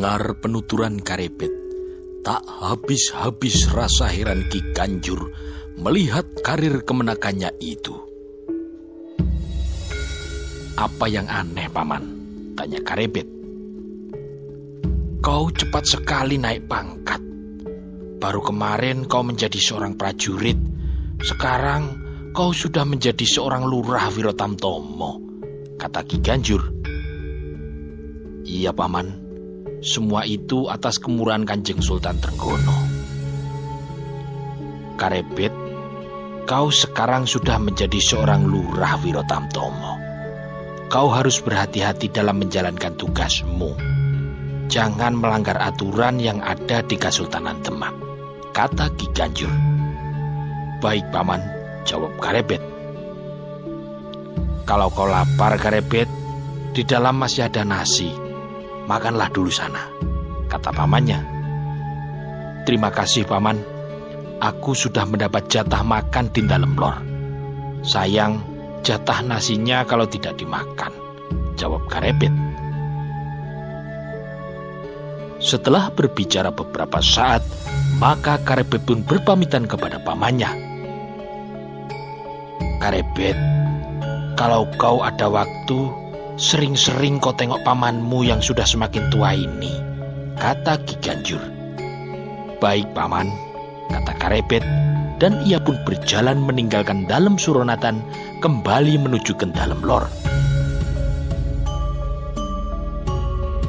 Mendengar penuturan Karebet, tak habis-habis rasa heran Ki Ganjur melihat karir kemenakannya itu. Apa yang aneh, Paman? Tanya Karebet. Kau cepat sekali naik pangkat. Baru kemarin kau menjadi seorang prajurit. Sekarang kau sudah menjadi seorang lurah Wirotamtomo, kata Ki Ganjur. Iya, Paman. Semua itu atas kemurahan Kanjeng Sultan Trenggono. Karebet, kau sekarang sudah menjadi seorang lurah Wirotamtomo. Kau harus berhati-hati dalam menjalankan tugasmu. Jangan melanggar aturan yang ada di Kesultanan Demak, kata Ki Ganjur. Baik, Paman, jawab Karebet. Kalau kau lapar, Karebet, di dalam masih ada nasi makanlah dulu sana, kata pamannya. Terima kasih paman, aku sudah mendapat jatah makan di dalam lor. Sayang, jatah nasinya kalau tidak dimakan, jawab Karebet. Setelah berbicara beberapa saat, maka Karebet pun berpamitan kepada pamannya. Karebet, kalau kau ada waktu, Sering-sering kau tengok pamanmu yang sudah semakin tua ini, kata Ki Ganjur. Baik paman, kata Karebet, dan ia pun berjalan meninggalkan dalam Suronatan kembali menuju ke dalam lor.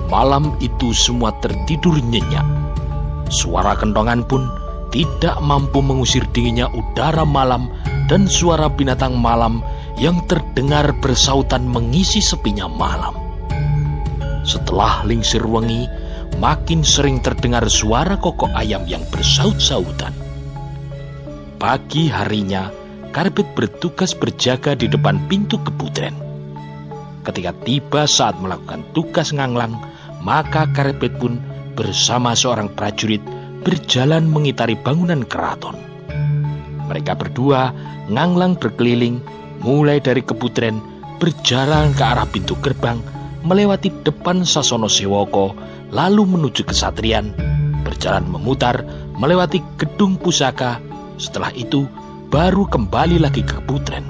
Malam itu semua tertidur nyenyak. Suara kentongan pun tidak mampu mengusir dinginnya udara malam dan suara binatang malam yang terdengar bersautan mengisi sepinya malam. Setelah lingsir wengi, makin sering terdengar suara kokok ayam yang bersaut-sautan. Pagi harinya, Karbit bertugas berjaga di depan pintu keputren. Ketika tiba saat melakukan tugas nganglang, maka Karbit pun bersama seorang prajurit berjalan mengitari bangunan keraton. Mereka berdua nganglang berkeliling mulai dari keputren berjalan ke arah pintu gerbang, melewati depan Sasono Sewoko, lalu menuju ke Satrian, berjalan memutar, melewati gedung pusaka, setelah itu baru kembali lagi ke keputren.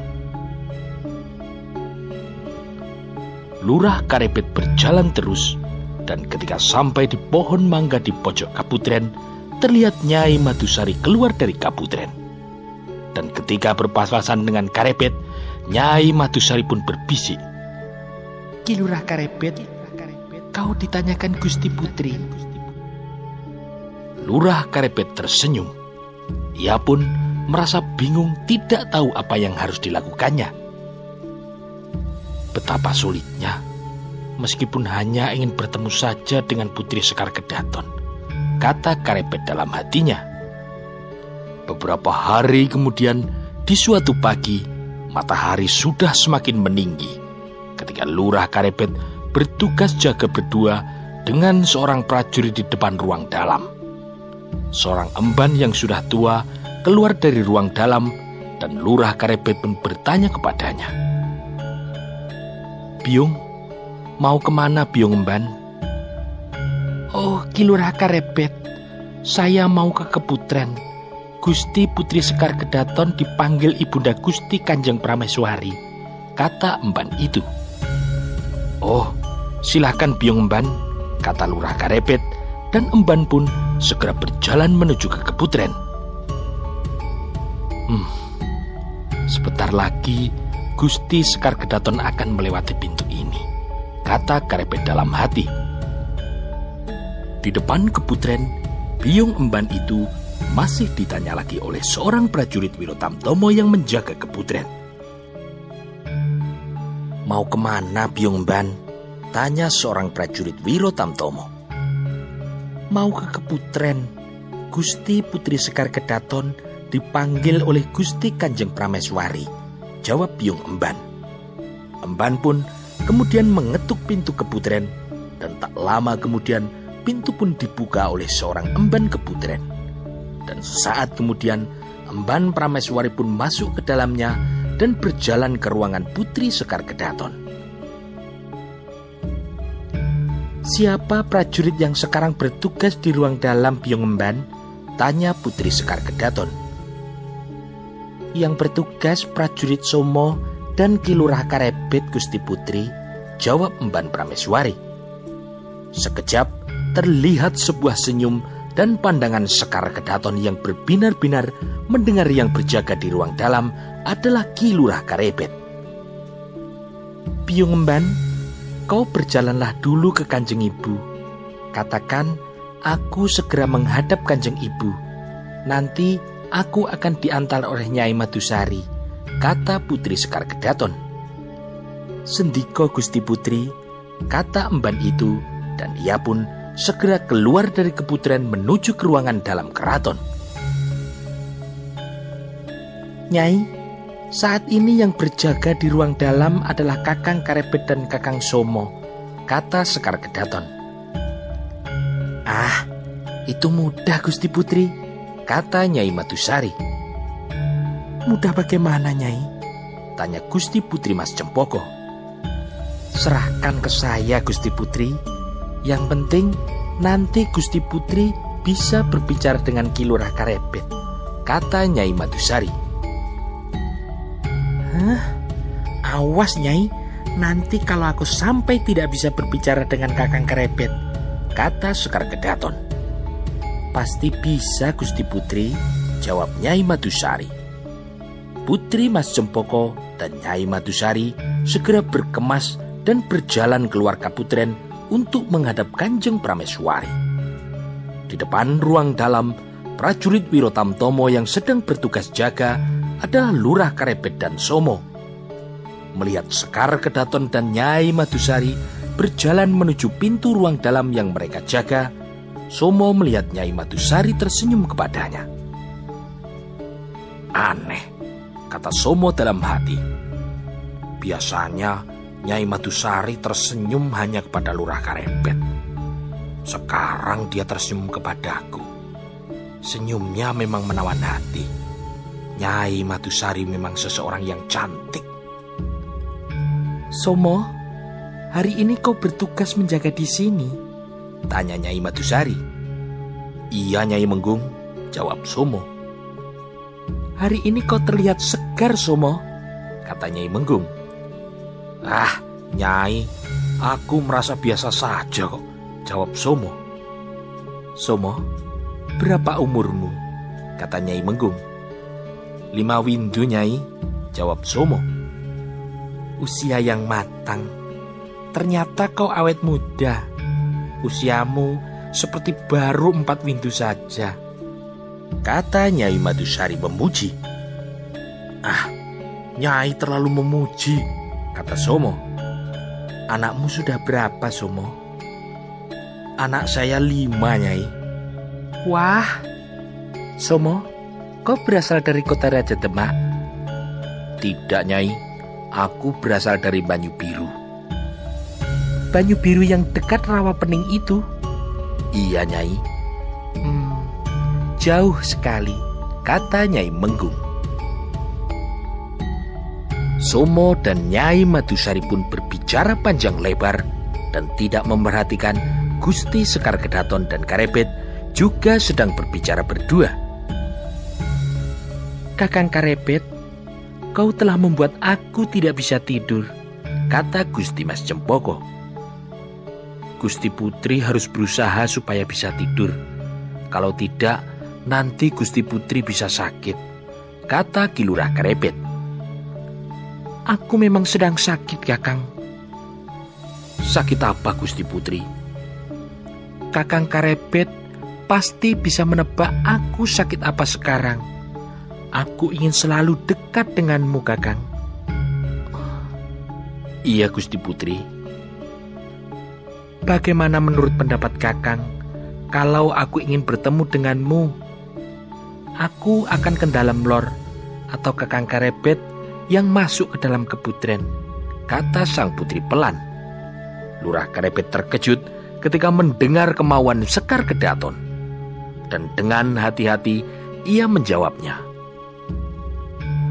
Lurah Karebet berjalan terus, dan ketika sampai di pohon mangga di pojok Kaputren, terlihat Nyai Madusari keluar dari Kaputren. Dan ketika berpapasan dengan Karebet, Nyai Madusari pun berbisik. Kilurah Karebet, kau ditanyakan Gusti Putri. Lurah Karebet tersenyum. Ia pun merasa bingung tidak tahu apa yang harus dilakukannya. Betapa sulitnya, meskipun hanya ingin bertemu saja dengan Putri Sekar Kedaton, kata Karebet dalam hatinya. Beberapa hari kemudian, di suatu pagi, matahari sudah semakin meninggi ketika lurah Karebet bertugas jaga berdua dengan seorang prajurit di depan ruang dalam. Seorang emban yang sudah tua keluar dari ruang dalam dan lurah Karebet pun bertanya kepadanya. Biung, mau ke mana Biung emban? Oh, Kilurah Karebet, saya mau ke Keputren Gusti Putri Sekar Kedaton dipanggil Ibunda Gusti Kanjeng Prameswari, kata emban itu. Oh, silahkan biung emban, kata lurah Karebet, dan emban pun segera berjalan menuju ke keputren. Hmm, sebentar lagi Gusti Sekar Kedaton akan melewati pintu ini, kata Karebet dalam hati. Di depan keputren, biung emban itu masih ditanya lagi oleh seorang prajurit Wirotamtomo yang menjaga keputren. Mau ke mana Byung Ban? Tanya seorang prajurit Wirotamtomo. Mau ke keputren. Gusti Putri Sekar Kedaton dipanggil oleh Gusti Kanjeng Prameswari. Jawab Byung Emban. Emban pun kemudian mengetuk pintu keputren dan tak lama kemudian pintu pun dibuka oleh seorang emban keputren. Dan saat kemudian Emban Prameswari pun masuk ke dalamnya dan berjalan ke ruangan Putri Sekar Kedaton. Siapa prajurit yang sekarang bertugas di ruang dalam Biong Emban? Tanya Putri Sekar Kedaton. Yang bertugas prajurit Somo dan Kilurah Karebet Gusti Putri, jawab Emban Prameswari. Sekejap terlihat sebuah senyum dan pandangan Sekar Kedaton yang berbinar-binar mendengar yang berjaga di ruang dalam adalah Kilurah Karebet. Piung Emban, kau berjalanlah dulu ke kanjeng ibu. Katakan, aku segera menghadap kanjeng ibu. Nanti aku akan diantar oleh Nyai Madusari, kata Putri Sekar Kedaton. Sendiko Gusti Putri, kata emban itu, dan ia pun segera keluar dari keputren menuju ke ruangan dalam keraton. Nyai, saat ini yang berjaga di ruang dalam adalah Kakang Karebet dan Kakang Somo, kata Sekar Kedaton. Ah, itu mudah Gusti Putri, kata Nyai Matusari. Mudah bagaimana Nyai? Tanya Gusti Putri Mas Cempoko. Serahkan ke saya Gusti Putri, yang penting nanti Gusti Putri bisa berbicara dengan Kilurah Karebet, kata Nyai Madusari. Hah? Awas Nyai, nanti kalau aku sampai tidak bisa berbicara dengan Kakang Kerebet, kata Sekar Kedaton. Pasti bisa Gusti Putri, jawab Nyai Madusari. Putri Mas Cempoko dan Nyai Madusari segera berkemas dan berjalan keluar Kaputren untuk menghadap Kanjeng Prameswari. Di depan ruang dalam, prajurit Wirotamtomo yang sedang bertugas jaga adalah Lurah Karebet dan Somo. Melihat Sekar Kedaton dan Nyai Madusari berjalan menuju pintu ruang dalam yang mereka jaga, Somo melihat Nyai Madusari tersenyum kepadanya. Aneh, kata Somo dalam hati. Biasanya Nyai Madusari tersenyum hanya kepada Lurah Karebet. Sekarang dia tersenyum kepadaku. Senyumnya memang menawan hati. Nyai Matusari memang seseorang yang cantik. Somo, hari ini kau bertugas menjaga di sini? Tanya Nyai Matusari. Iya Nyai Menggung, jawab Somo. Hari ini kau terlihat segar Somo, kata Nyai Menggung. Ah, Nyai, aku merasa biasa saja kok, jawab Somo. Somo, berapa umurmu? Kata Nyai Menggung. Lima windu nyai, jawab Somo. Usia yang matang. Ternyata kau awet muda. Usiamu seperti baru empat windu saja. Kata Nyai Madusari memuji. Ah, Nyai terlalu memuji, kata Somo. Anakmu sudah berapa, Somo? Anak saya lima, Nyai. Wah, Somo, Kau berasal dari kota Raja Demak? Tidak, Nyai. Aku berasal dari Banyu Biru. Banyu Biru yang dekat rawa pening itu? Iya, Nyai. Hmm, jauh sekali, kata Nyai Menggung. Somo dan Nyai Madusari pun berbicara panjang lebar dan tidak memperhatikan Gusti Sekar Kedaton dan Karebet juga sedang berbicara berdua. Kakang Karebet, kau telah membuat aku tidak bisa tidur, kata Gusti Mas Cempoko. Gusti Putri harus berusaha supaya bisa tidur. Kalau tidak, nanti Gusti Putri bisa sakit, kata Kilurah Karebet. Aku memang sedang sakit, Kakang. Sakit apa, Gusti Putri? Kakang Karebet pasti bisa menebak aku sakit apa sekarang. Aku ingin selalu dekat denganmu, Kakang. Iya, Gusti Putri. Bagaimana menurut pendapat Kakang kalau aku ingin bertemu denganmu? Aku akan ke dalam lor atau Kakang Karebet yang masuk ke dalam keputren, kata sang putri pelan. Lurah Karebet terkejut ketika mendengar kemauan Sekar Kedaton. Dan dengan hati-hati ia menjawabnya.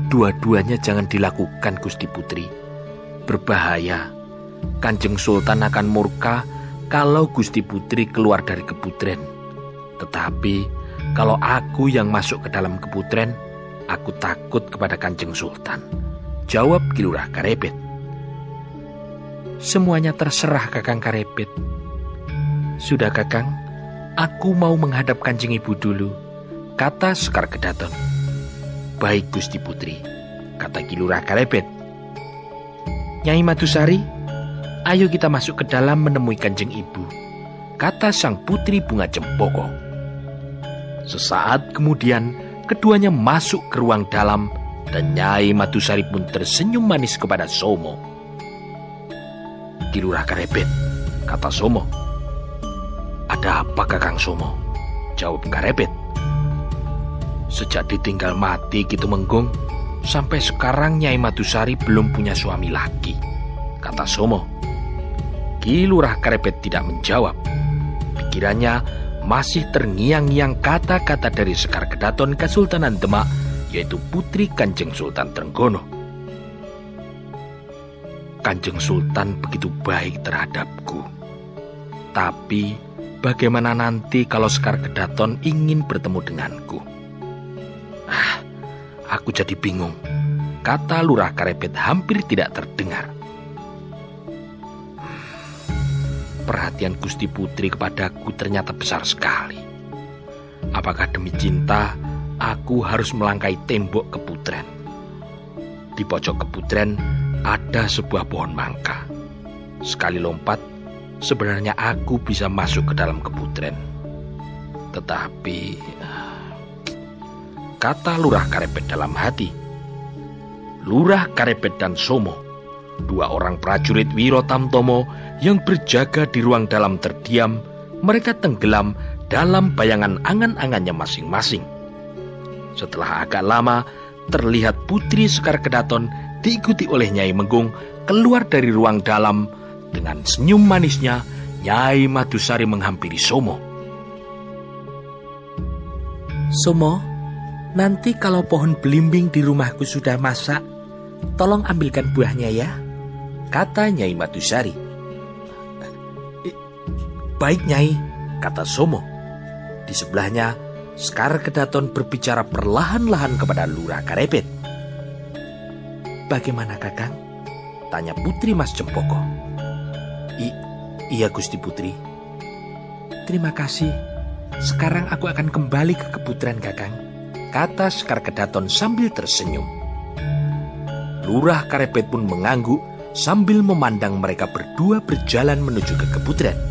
Dua-duanya jangan dilakukan Gusti Putri. Berbahaya. Kanjeng Sultan akan murka kalau Gusti Putri keluar dari keputren. Tetapi kalau aku yang masuk ke dalam keputren, aku takut kepada Kanjeng Sultan. Jawab Kilurah Karepet. Semuanya terserah Kakang Karepet. Sudah Kakang, aku mau menghadap Kanjeng Ibu dulu, kata Sekar Kedaton. Baik Gusti Putri, kata Kilurah Karepet. Nyai Madusari, ayo kita masuk ke dalam menemui Kanjeng Ibu, kata sang putri bunga cempoko. Sesaat kemudian, keduanya masuk ke ruang dalam dan Nyai Madusari pun tersenyum manis kepada Somo. Kilurah Karepet, kata Somo. Ada apa Kakang Somo? Jawab Karepet. Sejak ditinggal mati gitu menggung, Sampai sekarang Nyai Madusari belum punya suami lagi, kata Somo. Ki Lurah Karepet tidak menjawab. Pikirannya masih terngiang-ngiang kata-kata dari Sekar Kedaton Kesultanan Demak, yaitu Putri Kanjeng Sultan Trenggono. Kanjeng Sultan begitu baik terhadapku. Tapi bagaimana nanti kalau Sekar Kedaton ingin bertemu denganku? Ah, Aku jadi bingung. Kata lurah karepet hampir tidak terdengar. Perhatian Gusti Putri kepadaku ternyata besar sekali. Apakah demi cinta aku harus melangkai tembok keputren? Di pojok keputren ada sebuah pohon mangga. Sekali lompat, sebenarnya aku bisa masuk ke dalam keputren. Tetapi kata Lurah Karepet dalam hati. Lurah Karepet dan Somo, dua orang prajurit Wiro Tamtomo yang berjaga di ruang dalam terdiam, mereka tenggelam dalam bayangan angan-angannya masing-masing. Setelah agak lama, terlihat Putri Sekar Kedaton diikuti oleh Nyai Menggung keluar dari ruang dalam dengan senyum manisnya Nyai Madusari menghampiri Somo. Somo, Nanti kalau pohon belimbing di rumahku sudah masak, tolong ambilkan buahnya ya, kata Nyai Madusari. Baik Nyai, kata Somo. Di sebelahnya, Sekar Kedaton berbicara perlahan-lahan kepada Lurah Karepet. Bagaimana kakang? Tanya Putri Mas Cempoko. I, iya Gusti Putri. Terima kasih. Sekarang aku akan kembali ke keputren kakang kata Sekar Kedaton sambil tersenyum. Lurah Karepet pun mengangguk sambil memandang mereka berdua berjalan menuju ke keputren.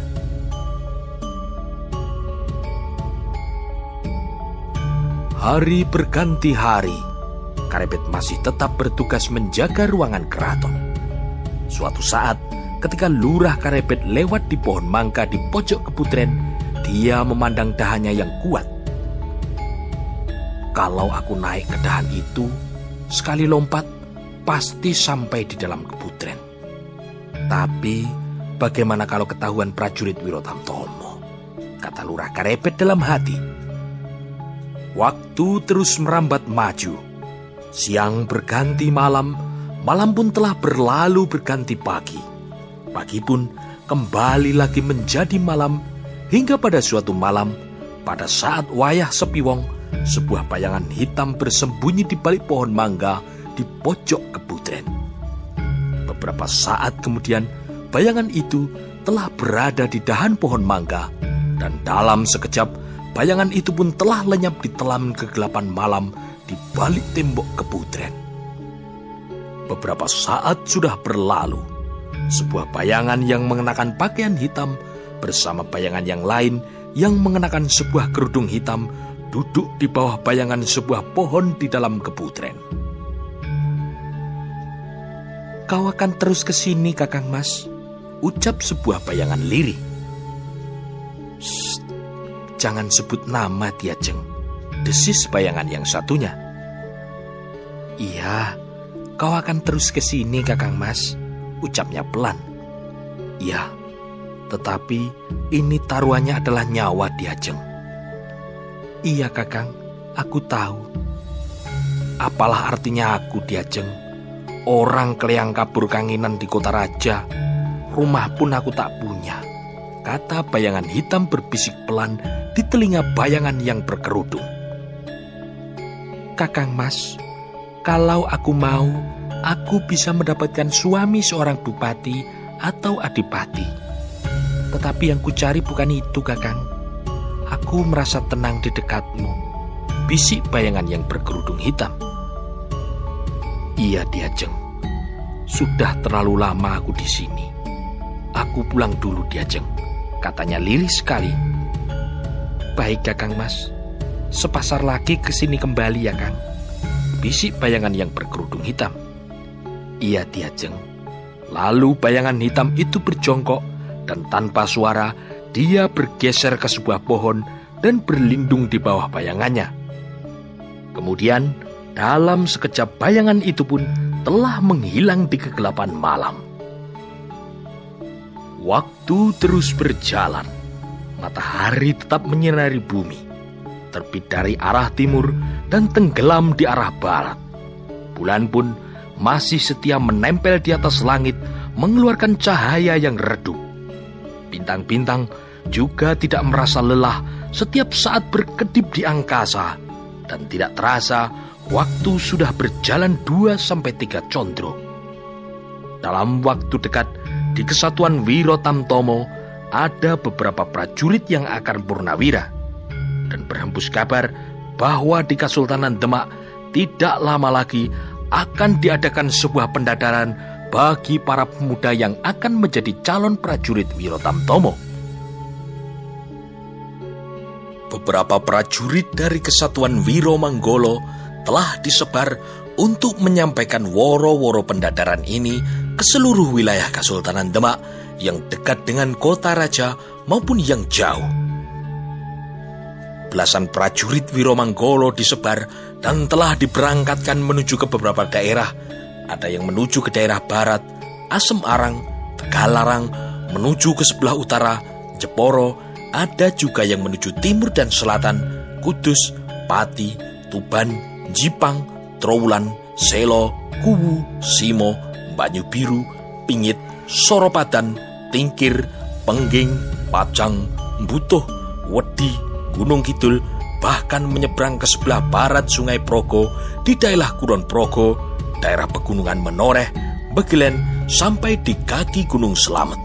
Hari berganti hari, Karepet masih tetap bertugas menjaga ruangan keraton. Suatu saat, ketika Lurah Karepet lewat di pohon mangga di pojok keputren, dia memandang dahannya yang kuat kalau aku naik ke dahan itu, sekali lompat, pasti sampai di dalam keputren. Tapi, bagaimana kalau ketahuan prajurit Wirotamtomo? Kata Lurah Karepet dalam hati. Waktu terus merambat maju. Siang berganti malam, malam pun telah berlalu berganti pagi. Pagi pun kembali lagi menjadi malam, hingga pada suatu malam, pada saat wayah sepi wong, sebuah bayangan hitam bersembunyi di balik pohon mangga di pojok keputren. Beberapa saat kemudian, bayangan itu telah berada di dahan pohon mangga, dan dalam sekejap, bayangan itu pun telah lenyap di telan kegelapan malam di balik tembok keputren. Beberapa saat sudah berlalu, sebuah bayangan yang mengenakan pakaian hitam bersama bayangan yang lain yang mengenakan sebuah kerudung hitam duduk di bawah bayangan sebuah pohon di dalam keputren. Kau akan terus ke sini, Kakang Mas, ucap sebuah bayangan lirih. Jangan sebut nama Tiajeng, desis bayangan yang satunya. Iya, kau akan terus ke sini, Kakang Mas, ucapnya pelan. Iya, tetapi ini taruhannya adalah nyawa Tiajeng. Iya kakang, aku tahu. Apalah artinya aku diajeng. Orang keleang kabur kanginan di kota raja. Rumah pun aku tak punya. kata bayangan hitam berbisik pelan di telinga bayangan yang berkerudung. Kakang Mas, kalau aku mau, aku bisa mendapatkan suami seorang bupati atau adipati. Tetapi yang kucari bukan itu, Kakang. Aku merasa tenang di dekatmu. Bisik bayangan yang berkerudung hitam. Iya, Diajeng. Sudah terlalu lama aku di sini. Aku pulang dulu, Diajeng. Katanya lirih sekali. Baik, Kakang Mas. Sepasar lagi ke sini kembali ya, Kang. Bisik bayangan yang berkerudung hitam. Iya, Diajeng. Lalu bayangan hitam itu berjongkok dan tanpa suara dia bergeser ke sebuah pohon dan berlindung di bawah bayangannya. Kemudian, dalam sekejap bayangan itu pun telah menghilang di kegelapan malam. Waktu terus berjalan. Matahari tetap menyinari bumi. Terbit dari arah timur dan tenggelam di arah barat. Bulan pun masih setia menempel di atas langit, mengeluarkan cahaya yang redup. Bintang-bintang juga tidak merasa lelah setiap saat berkedip di angkasa dan tidak terasa waktu sudah berjalan 2 sampai 3 condro. Dalam waktu dekat di kesatuan Wiro Tamtomo ada beberapa prajurit yang akan purnawira dan berhembus kabar bahwa di Kesultanan Demak tidak lama lagi akan diadakan sebuah pendadaran bagi para pemuda yang akan menjadi calon prajurit Wirotamtomo. Beberapa prajurit dari kesatuan Wiro Manggolo telah disebar untuk menyampaikan woro-woro pendadaran ini ke seluruh wilayah Kesultanan Demak yang dekat dengan kota raja maupun yang jauh. Belasan prajurit Wiromanggolo disebar dan telah diberangkatkan menuju ke beberapa daerah. Ada yang menuju ke daerah barat, Asem Arang, Tegalarang, menuju ke sebelah utara, Jeporo, ada juga yang menuju timur dan selatan, Kudus, Pati, Tuban, Jipang, Trowulan, Selo, Kuwu, Simo, Banyu Biru, Pingit, Soropadan, Tingkir, Pengging, Pacang, Butuh, Wedi, Gunung Kidul, bahkan menyeberang ke sebelah barat Sungai Progo di daerah Kulon Progo, daerah pegunungan Menoreh, Begelen, sampai di kaki Gunung Selamet.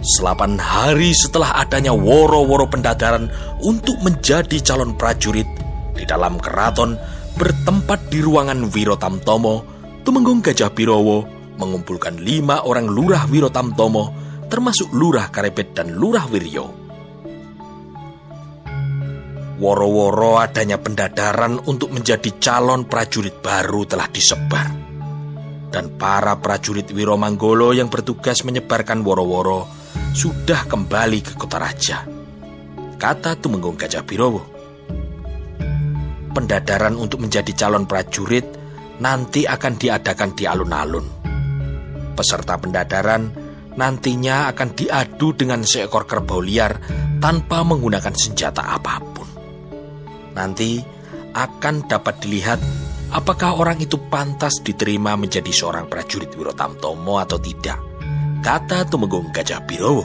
Selapan hari setelah adanya woro-woro pendadaran untuk menjadi calon prajurit di dalam keraton bertempat di ruangan Wirotamtomo, Tumenggung Gajah Birowo mengumpulkan lima orang lurah Wirotamtomo termasuk lurah Karebet dan lurah Wiryo Woro-woro adanya pendadaran untuk menjadi calon prajurit baru telah disebar. Dan para prajurit Wiromanggolo yang bertugas menyebarkan woro-woro sudah kembali ke kota raja. Kata Tumenggung Gajah Birowo. Pendadaran untuk menjadi calon prajurit nanti akan diadakan di alun-alun. Peserta pendadaran nantinya akan diadu dengan seekor kerbau liar tanpa menggunakan senjata apa pun. Nanti akan dapat dilihat apakah orang itu pantas diterima menjadi seorang prajurit Wirotamtomo atau tidak. Kata Tumenggung Gajah Birowo.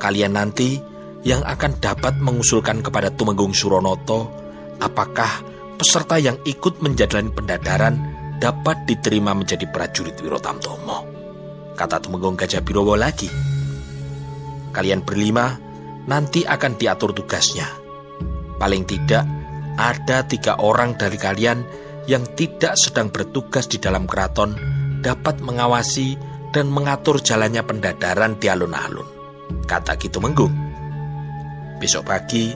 Kalian nanti yang akan dapat mengusulkan kepada Tumenggung Suronoto apakah peserta yang ikut menjalani pendadaran dapat diterima menjadi prajurit Wirotamtomo. Kata Tumenggung Gajah Birowo lagi. Kalian berlima nanti akan diatur tugasnya Paling tidak, ada tiga orang dari kalian yang tidak sedang bertugas di dalam keraton dapat mengawasi dan mengatur jalannya pendadaran di alun-alun. Kata Kitu Menggung. Besok pagi,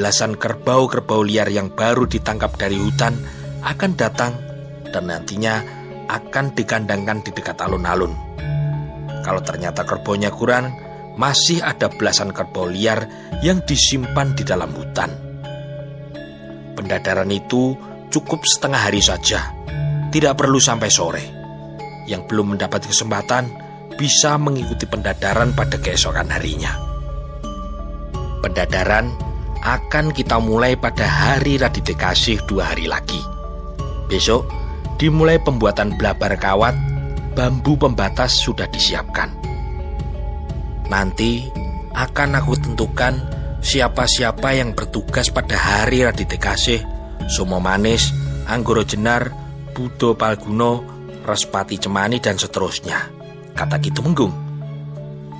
belasan kerbau-kerbau liar yang baru ditangkap dari hutan akan datang dan nantinya akan dikandangkan di dekat alun-alun. Kalau ternyata kerbaunya kurang, masih ada belasan kerbau liar yang disimpan di dalam hutan. Pendadaran itu cukup setengah hari saja, tidak perlu sampai sore. Yang belum mendapat kesempatan bisa mengikuti pendadaran pada keesokan harinya. Pendadaran akan kita mulai pada hari Radite Kasih dua hari lagi. Besok dimulai pembuatan belabar kawat, bambu pembatas sudah disiapkan. Nanti akan aku tentukan siapa-siapa yang bertugas pada hari Radite Kasih, Sumo Manis, Anggoro Jenar, Budo Palguno, Respati Cemani, dan seterusnya. Kata Kitu Menggung.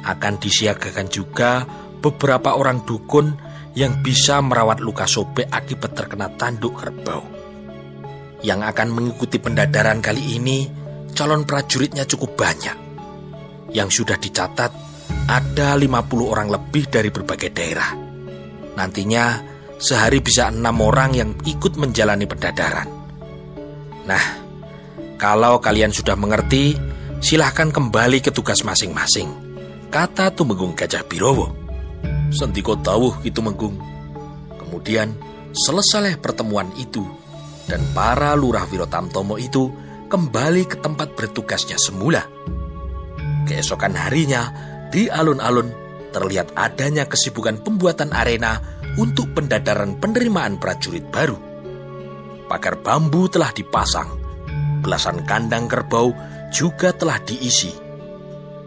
Akan disiagakan juga beberapa orang dukun yang bisa merawat luka sobek akibat terkena tanduk kerbau. Yang akan mengikuti pendadaran kali ini, calon prajuritnya cukup banyak. Yang sudah dicatat ada 50 orang lebih dari berbagai daerah. Nantinya sehari bisa enam orang yang ikut menjalani pendadaran. Nah, kalau kalian sudah mengerti, silahkan kembali ke tugas masing-masing. Kata Tumenggung Gajah Birowo. Sentiko tahu itu menggung. Kemudian selesai pertemuan itu dan para lurah Wirotamtomo itu kembali ke tempat bertugasnya semula. Keesokan harinya, di alun-alun terlihat adanya kesibukan pembuatan arena untuk pendadaran penerimaan prajurit baru. Pagar bambu telah dipasang, belasan kandang kerbau juga telah diisi.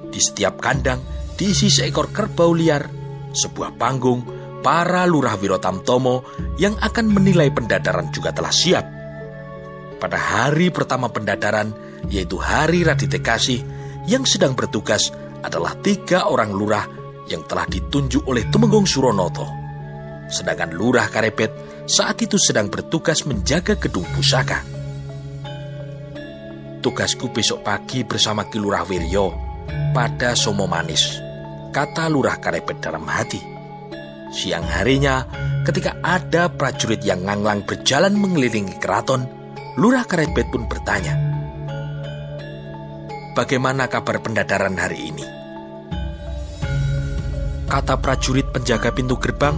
Di setiap kandang diisi seekor kerbau liar, sebuah panggung, para lurah Wirotamtomo yang akan menilai pendadaran juga telah siap. Pada hari pertama pendadaran, yaitu hari Radite Kasih, yang sedang bertugas adalah tiga orang lurah yang telah ditunjuk oleh Tumenggung Suronoto. Sedangkan lurah Karepet saat itu sedang bertugas menjaga gedung pusaka. Tugasku besok pagi bersama Ki Lurah Wiryo pada Somo Manis, kata Lurah Karepet dalam hati. Siang harinya, ketika ada prajurit yang nganglang berjalan mengelilingi keraton, Lurah Karepet pun bertanya, Bagaimana kabar pendadaran hari ini? Kata prajurit penjaga pintu gerbang,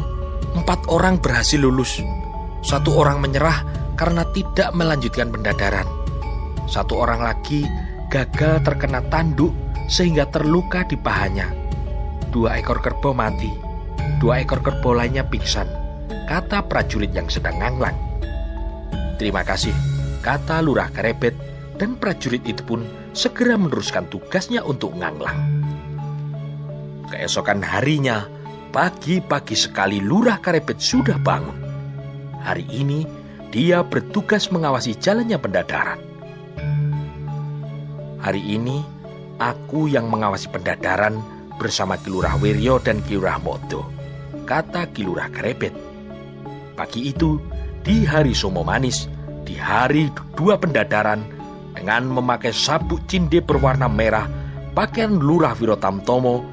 empat orang berhasil lulus. Satu orang menyerah karena tidak melanjutkan pendadaran. Satu orang lagi gagal terkena tanduk sehingga terluka di pahanya. Dua ekor kerbau mati. Dua ekor kerbau lainnya pingsan. Kata prajurit yang sedang nganglang. Terima kasih, kata lurah Karebet dan prajurit itu pun segera meneruskan tugasnya untuk nganglang. Keesokan harinya, pagi-pagi sekali lurah Karebet sudah bangun. Hari ini, dia bertugas mengawasi jalannya pendadaran. Hari ini, aku yang mengawasi pendadaran bersama Kilurah Wiryo dan Kilurah Modo, kata Kilurah Karebet. Pagi itu, di hari Somo Manis, di hari dua pendadaran, dengan memakai sabuk cinde berwarna merah, pakaian Lurah Wirotamtomo,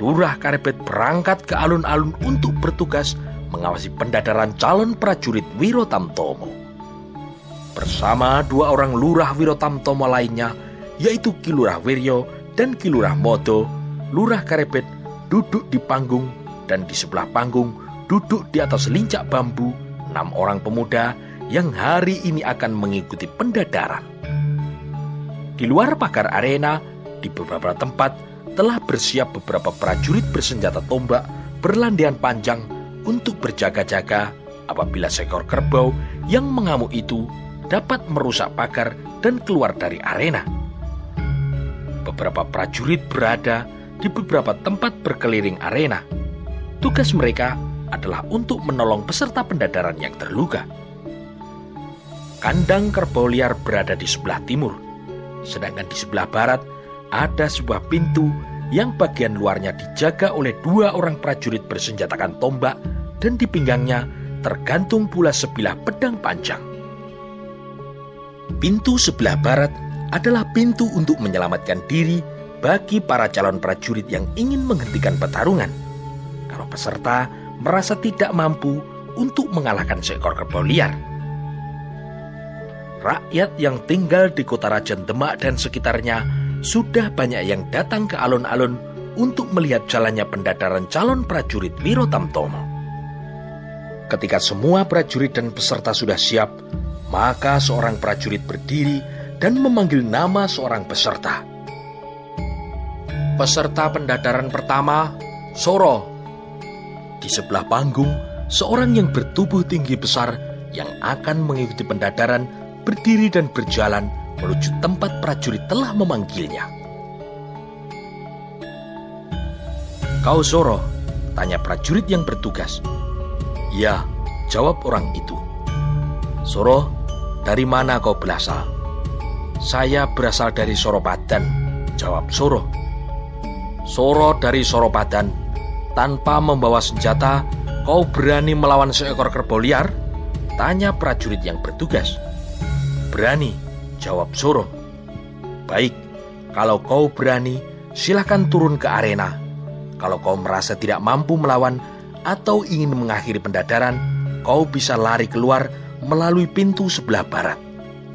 Lurah Karepet berangkat ke alun-alun untuk bertugas mengawasi pendadaran calon prajurit Wirotamtomo. Bersama dua orang Lurah Wirotamtomo lainnya, yaitu Kilurah Wiryo dan Kilurah Modo, Lurah Karepet duduk di panggung dan di sebelah panggung duduk di atas lincak bambu enam orang pemuda yang hari ini akan mengikuti pendadaran. Di luar pagar arena, di beberapa tempat telah bersiap beberapa prajurit bersenjata tombak berlandian panjang untuk berjaga-jaga apabila seekor kerbau yang mengamuk itu dapat merusak pagar dan keluar dari arena. Beberapa prajurit berada di beberapa tempat berkeliling arena. Tugas mereka adalah untuk menolong peserta pendadaran yang terluka. Kandang kerbau liar berada di sebelah timur sedangkan di sebelah barat ada sebuah pintu yang bagian luarnya dijaga oleh dua orang prajurit bersenjatakan tombak dan di pinggangnya tergantung pula sebilah pedang panjang. Pintu sebelah barat adalah pintu untuk menyelamatkan diri bagi para calon prajurit yang ingin menghentikan pertarungan. Kalau peserta merasa tidak mampu untuk mengalahkan seekor kerbau liar rakyat yang tinggal di kota Rajan Demak dan sekitarnya sudah banyak yang datang ke alun-alun untuk melihat jalannya pendadaran calon prajurit Wiro Tamtomo. Ketika semua prajurit dan peserta sudah siap, maka seorang prajurit berdiri dan memanggil nama seorang peserta. Peserta pendadaran pertama, Soro. Di sebelah panggung, seorang yang bertubuh tinggi besar yang akan mengikuti pendadaran berdiri dan berjalan menuju tempat prajurit telah memanggilnya. Kau Soro? Tanya prajurit yang bertugas. Ya, jawab orang itu. Soro, dari mana kau berasal? Saya berasal dari Soropadan, jawab Soro. Soro dari Soropadan, tanpa membawa senjata, kau berani melawan seekor kerbau liar? Tanya prajurit yang bertugas. Berani, jawab Soro. Baik, kalau kau berani, silahkan turun ke arena. Kalau kau merasa tidak mampu melawan atau ingin mengakhiri pendadaran, kau bisa lari keluar melalui pintu sebelah barat.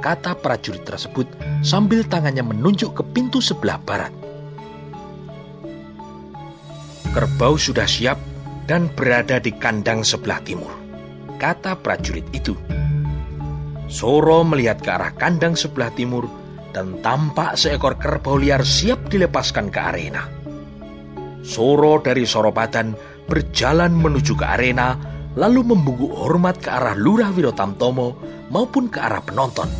Kata prajurit tersebut sambil tangannya menunjuk ke pintu sebelah barat. Kerbau sudah siap dan berada di kandang sebelah timur. Kata prajurit itu. Soro melihat ke arah kandang sebelah timur dan tampak seekor kerbau liar siap dilepaskan ke arena. Soro dari Soropadan berjalan menuju ke arena, lalu membungkuk hormat ke arah Lurah Wirotamtomo maupun ke arah penonton.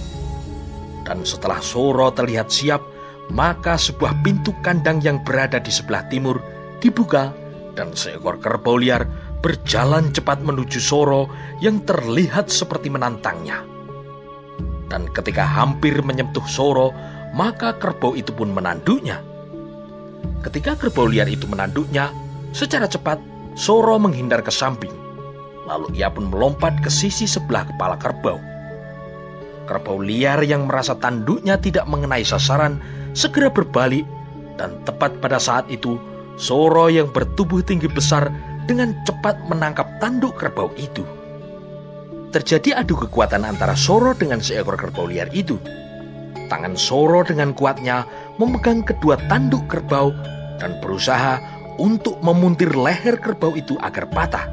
Dan setelah Soro terlihat siap, maka sebuah pintu kandang yang berada di sebelah timur dibuka dan seekor kerbau liar berjalan cepat menuju Soro yang terlihat seperti menantangnya. Dan ketika hampir menyentuh Soro, maka kerbau itu pun menanduknya. Ketika kerbau liar itu menanduknya, secara cepat Soro menghindar ke samping. Lalu ia pun melompat ke sisi sebelah kepala kerbau. Kerbau liar yang merasa tanduknya tidak mengenai sasaran segera berbalik dan tepat pada saat itu Soro yang bertubuh tinggi besar dengan cepat menangkap tanduk kerbau itu. Terjadi adu kekuatan antara Soro dengan seekor kerbau liar itu. Tangan Soro dengan kuatnya memegang kedua tanduk kerbau dan berusaha untuk memuntir leher kerbau itu agar patah.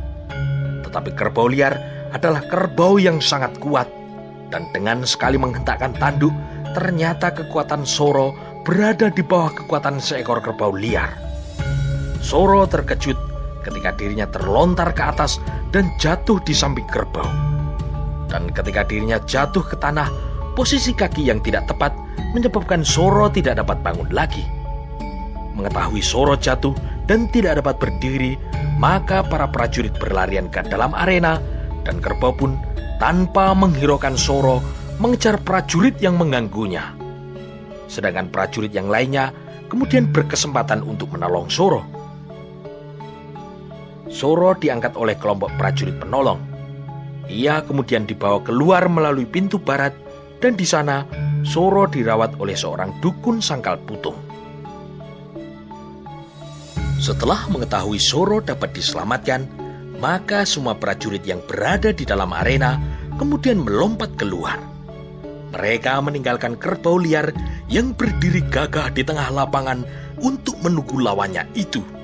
Tetapi kerbau liar adalah kerbau yang sangat kuat dan dengan sekali menghentakkan tanduk, ternyata kekuatan Soro berada di bawah kekuatan seekor kerbau liar. Soro terkejut ketika dirinya terlontar ke atas dan jatuh di samping kerbau. Dan ketika dirinya jatuh ke tanah, posisi kaki yang tidak tepat menyebabkan Soro tidak dapat bangun lagi. Mengetahui Soro jatuh dan tidak dapat berdiri, maka para prajurit berlarian ke dalam arena dan kerbau pun tanpa menghiraukan Soro mengejar prajurit yang mengganggunya. Sedangkan prajurit yang lainnya kemudian berkesempatan untuk menolong Soro. Soro diangkat oleh kelompok prajurit penolong. Ia kemudian dibawa keluar melalui pintu barat dan di sana Soro dirawat oleh seorang dukun sangkal putung. Setelah mengetahui Soro dapat diselamatkan, maka semua prajurit yang berada di dalam arena kemudian melompat keluar. Mereka meninggalkan kerbau liar yang berdiri gagah di tengah lapangan untuk menunggu lawannya itu.